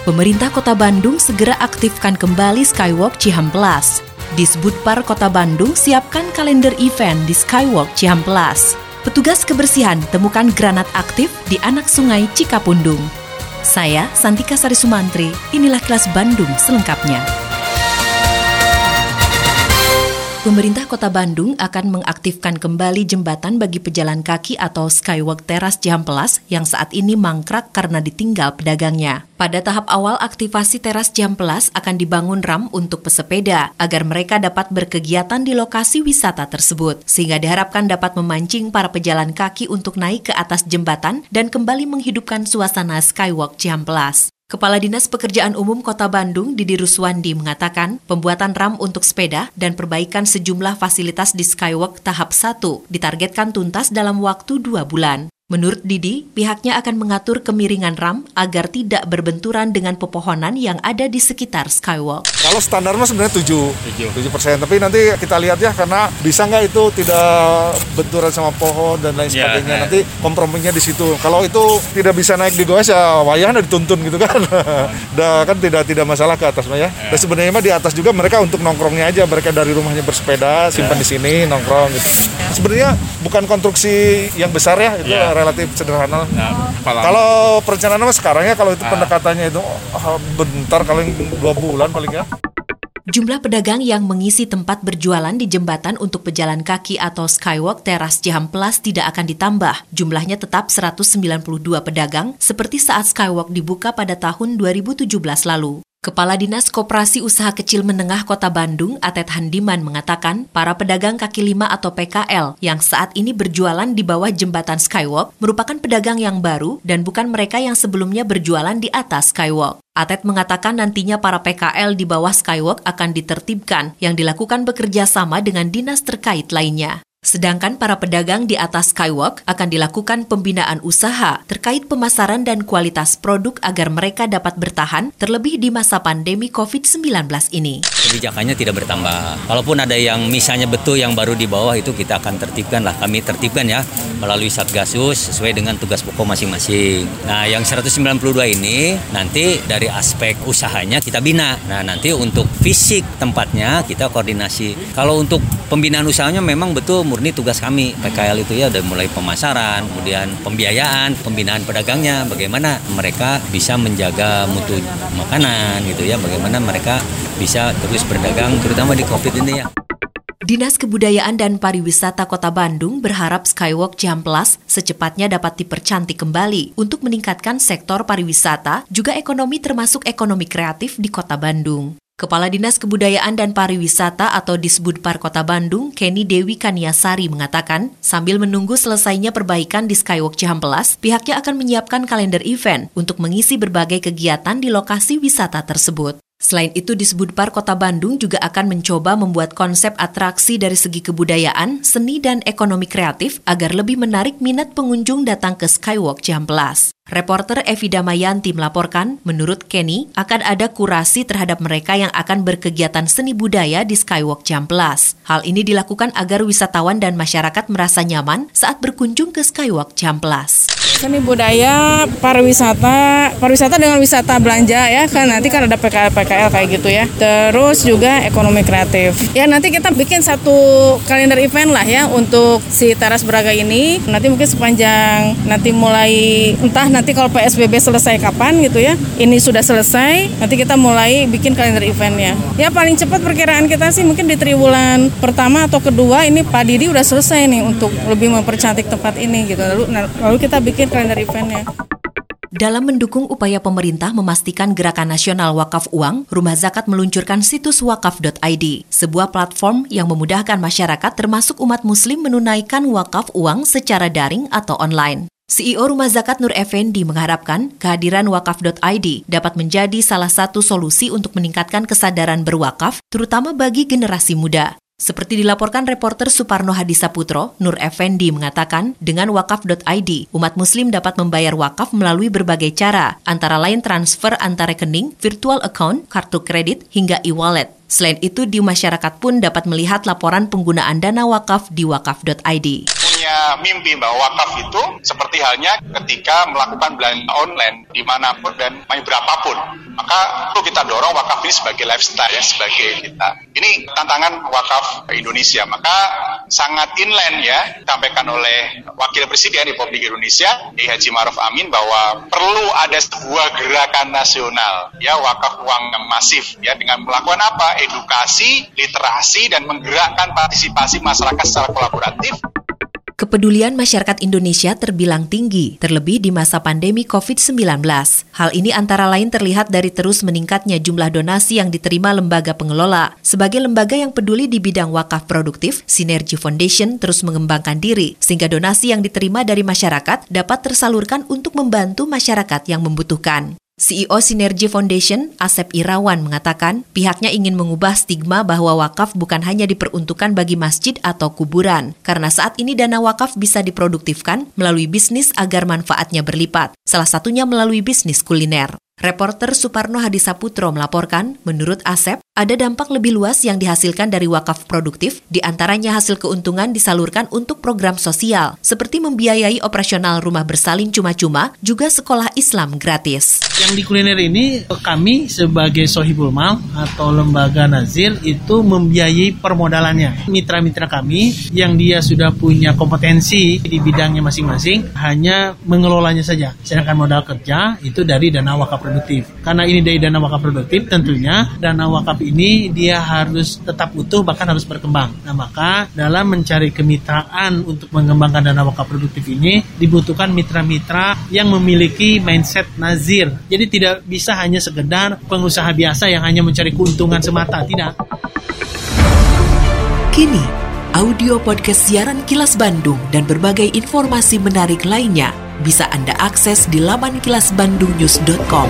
Pemerintah Kota Bandung segera aktifkan kembali Skywalk Cihamplas. Disbudpar Kota Bandung siapkan kalender event di Skywalk Cihamplas. Petugas kebersihan temukan granat aktif di anak sungai Cikapundung. Saya Santika Sari Sumantri, inilah kelas Bandung selengkapnya. Pemerintah Kota Bandung akan mengaktifkan kembali jembatan bagi pejalan kaki atau Skywalk Teras Jampelas yang saat ini mangkrak karena ditinggal pedagangnya. Pada tahap awal aktivasi teras Jampelas akan dibangun ram untuk pesepeda agar mereka dapat berkegiatan di lokasi wisata tersebut, sehingga diharapkan dapat memancing para pejalan kaki untuk naik ke atas jembatan dan kembali menghidupkan suasana Skywalk Jampelas. Kepala Dinas Pekerjaan Umum Kota Bandung, Didi Ruswandi, mengatakan pembuatan ram untuk sepeda dan perbaikan sejumlah fasilitas di Skywalk tahap 1 ditargetkan tuntas dalam waktu dua bulan. Menurut Didi, pihaknya akan mengatur kemiringan ram agar tidak berbenturan dengan pepohonan yang ada di sekitar Skywalk. Kalau standar mah sebenarnya 7, 7 persen. Tapi nanti kita lihat ya karena bisa nggak itu tidak benturan sama pohon dan lain Ya, sebagainya. ya. Nanti komprominya di situ. Kalau itu tidak bisa naik di goes ya wayahnya dituntun gitu kan. Dah kan tidak tidak masalah ke atas mah ya. Dan sebenarnya mah di atas juga mereka untuk nongkrongnya aja. Mereka dari rumahnya bersepeda, simpan Ya. di sini nongkrong gitu. Sebenarnya bukan konstruksi yang besar ya, itu Ya. Relatif sederhana. Nah. Kalau perencanaan mah sekarang ya kalau itu Ah. pendekatannya itu ah, bentar kalau yang dua bulan paling ya. Jumlah pedagang yang mengisi tempat berjualan di jembatan untuk pejalan kaki atau Skywalk Teras Cihamplas tidak akan ditambah. Jumlahnya tetap 192 pedagang seperti saat Skywalk dibuka pada tahun 2017 lalu. Kepala Dinas Koperasi Usaha Kecil Menengah Kota Bandung, Atet Handiman mengatakan, para pedagang kaki lima atau PKL yang saat ini berjualan di bawah jembatan Skywalk merupakan pedagang yang baru dan bukan mereka yang sebelumnya berjualan di atas Skywalk. Atet mengatakan nantinya para PKL di bawah Skywalk akan ditertibkan yang dilakukan bekerja sama dengan dinas terkait lainnya. Sedangkan para pedagang di atas Skywalk akan dilakukan pembinaan usaha terkait pemasaran dan kualitas produk agar mereka dapat bertahan terlebih di masa pandemi COVID-19 ini. kebijakannya tidak bertambah. Kalaupun ada yang misalnya betul yang baru di bawah itu kita akan tertibkan lah. Kami tertibkan ya melalui Satgasus sesuai dengan tugas pokok masing-masing. Nah yang 192 ini nanti dari aspek usahanya kita bina. Nah nanti untuk fisik tempatnya kita koordinasi. Kalau untuk pembinaan usahanya memang betul murni tugas kami. PKL itu ya udah mulai pemasaran, kemudian pembiayaan, pembinaan pedagangnya, bagaimana mereka bisa menjaga mutu makanan gitu ya, bagaimana mereka bisa terus berdagang terutama di Covid ini ya. Dinas Kebudayaan dan Pariwisata Kota Bandung berharap Skywalk Jamplas secepatnya dapat dipercantik kembali untuk meningkatkan sektor pariwisata, juga ekonomi termasuk ekonomi kreatif di Kota Bandung. Kepala Dinas Kebudayaan dan Pariwisata atau Disbudpar Kota Bandung, Kenny Dewi Kaniasari mengatakan, sambil menunggu selesainya perbaikan di Skywalk Cihampelas, pihaknya akan menyiapkan kalender event untuk mengisi berbagai kegiatan di lokasi wisata tersebut. Selain itu, Disbudpar Kota Bandung juga akan mencoba membuat konsep atraksi dari segi kebudayaan, seni, dan ekonomi kreatif agar lebih menarik minat pengunjung datang ke Skywalk Cihampelas. Reporter Evi Damayanti melaporkan, menurut Kenny, akan ada kurasi terhadap mereka yang akan berkegiatan seni budaya di Skywalk Cihampelas. Hal ini dilakukan agar wisatawan dan masyarakat merasa nyaman saat berkunjung ke Skywalk Cihampelas. Seni budaya, pariwisata, pariwisata dengan wisata belanja ya kan nanti kan ada PKL kayak gitu ya. Terus juga ekonomi kreatif. Ya nanti kita bikin satu kalender event lah ya untuk si teras Braga ini. Nanti mungkin sepanjang nanti mulai entah nanti kalau PSBB selesai kapan gitu ya. Ini sudah selesai, nanti kita mulai bikin kalender eventnya. Ya paling cepat perkiraan kita sih mungkin di triwulan pertama atau kedua ini Pak Didi udah selesai nih untuk lebih mempercantik tempat ini gitu. Lalu lalu kita bikin kalender eventnya. Dalam mendukung upaya pemerintah memastikan gerakan nasional wakaf uang, Rumah Zakat meluncurkan situs wakaf.id, sebuah platform yang memudahkan masyarakat termasuk umat muslim menunaikan wakaf uang secara daring atau online. CEO Rumah Zakat Nur Effendi mengharapkan kehadiran wakaf.id dapat menjadi salah satu solusi untuk meningkatkan kesadaran berwakaf, terutama bagi generasi muda. Seperti dilaporkan reporter Suparno Hadisaputro, Nur Effendi mengatakan, dengan wakaf.id, umat muslim dapat membayar wakaf melalui berbagai cara, antara lain transfer antar rekening, virtual account, kartu kredit, hingga e-wallet. Selain itu, di masyarakat pun dapat melihat laporan penggunaan dana wakaf di wakaf.id punya mimpi bahwa wakaf itu seperti halnya ketika melakukan belanja online di mana pun dan berapapun. Maka perlu kita dorong wakaf ini sebagai lifestyle ya, sebagai kita. Ini tantangan wakaf Indonesia. Maka sangat inline ya, disampaikan oleh Wakil Presiden Republik Indonesia, Haji Maruf Amin, bahwa perlu ada sebuah gerakan nasional, ya wakaf uang yang masif, ya dengan melakukan apa? Edukasi, literasi, dan menggerakkan partisipasi masyarakat secara kolaboratif Kepedulian masyarakat Indonesia terbilang tinggi, terlebih di masa pandemi COVID-19. Hal ini antara lain terlihat dari terus meningkatnya jumlah donasi yang diterima lembaga pengelola. Sebagai lembaga yang peduli di bidang wakaf produktif, Sinergi Foundation terus mengembangkan diri, sehingga donasi yang diterima dari masyarakat dapat tersalurkan untuk membantu masyarakat yang membutuhkan. CEO Sinergi Foundation, Asep Irawan, mengatakan pihaknya ingin mengubah stigma bahwa wakaf bukan hanya diperuntukkan bagi masjid atau kuburan, karena saat ini dana wakaf bisa diproduktifkan melalui bisnis agar manfaatnya berlipat, salah satunya melalui bisnis kuliner. Reporter Suparno Hadisaputro melaporkan, menurut Asep, ada dampak lebih luas yang dihasilkan dari wakaf produktif, di antaranya hasil keuntungan disalurkan untuk program sosial, seperti membiayai operasional rumah bersalin cuma-cuma, juga sekolah Islam gratis. Yang di kuliner ini, kami sebagai Sohibul Mal atau lembaga nazir itu membiayai permodalannya. Mitra-mitra kami yang dia sudah punya kompetensi di bidangnya masing-masing, hanya mengelolanya saja. Sedangkan modal kerja itu dari dana wakaf produktif. Karena ini dari dana wakaf produktif, tentunya dana wakaf ini dia harus tetap utuh bahkan harus berkembang. Nah maka dalam mencari kemitraan untuk mengembangkan dana wakaf produktif ini dibutuhkan mitra-mitra yang memiliki mindset nazir. Jadi tidak bisa hanya sekedar pengusaha biasa yang hanya mencari keuntungan semata, tidak. Kini, audio podcast siaran Kilas Bandung dan berbagai informasi menarik lainnya bisa Anda akses di laman kilasbandungnews.com.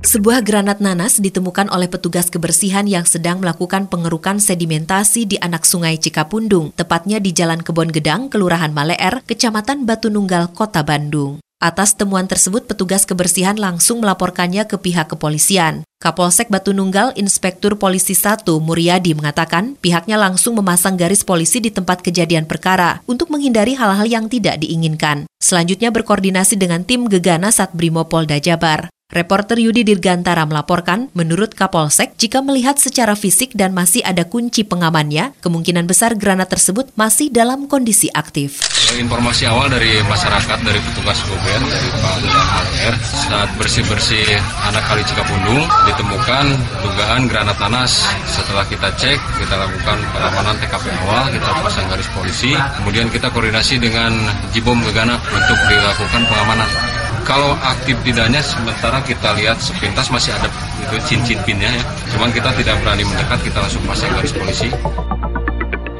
Sebuah granat nanas ditemukan oleh petugas kebersihan yang sedang melakukan pengerukan sedimentasi di anak sungai Cikapundung, tepatnya di Jalan Kebon Gedang, Kelurahan Maleer, Kecamatan Batu Nunggal, Kota Bandung. Atas temuan tersebut, petugas kebersihan langsung melaporkannya ke pihak kepolisian. Kapolsek Batu Nunggal Inspektur Polisi 1 Muryadi mengatakan pihaknya langsung memasang garis polisi di tempat kejadian perkara untuk menghindari hal-hal yang tidak diinginkan. Selanjutnya berkoordinasi dengan tim Gegana Satbrimo Polda Jabar. Reporter Yudi Dirgantara melaporkan, menurut Kapolsek, jika melihat secara fisik dan masih ada kunci pengamannya, kemungkinan besar granat tersebut masih dalam kondisi aktif. Informasi awal dari masyarakat, dari petugas Goben, dari Pak Lurah R, saat bersih-bersih anak kali Cikapundung, ditemukan dugaan granat nanas. Setelah kita cek, kita lakukan pengamanan TKP awal, kita pasang garis polisi, kemudian kita koordinasi dengan Jibom Gegana untuk dilakukan pengamanan kalau aktif tidaknya sementara kita lihat sepintas masih ada itu cincin pinnya ya. Cuman kita tidak berani mendekat, kita langsung pasang garis polisi.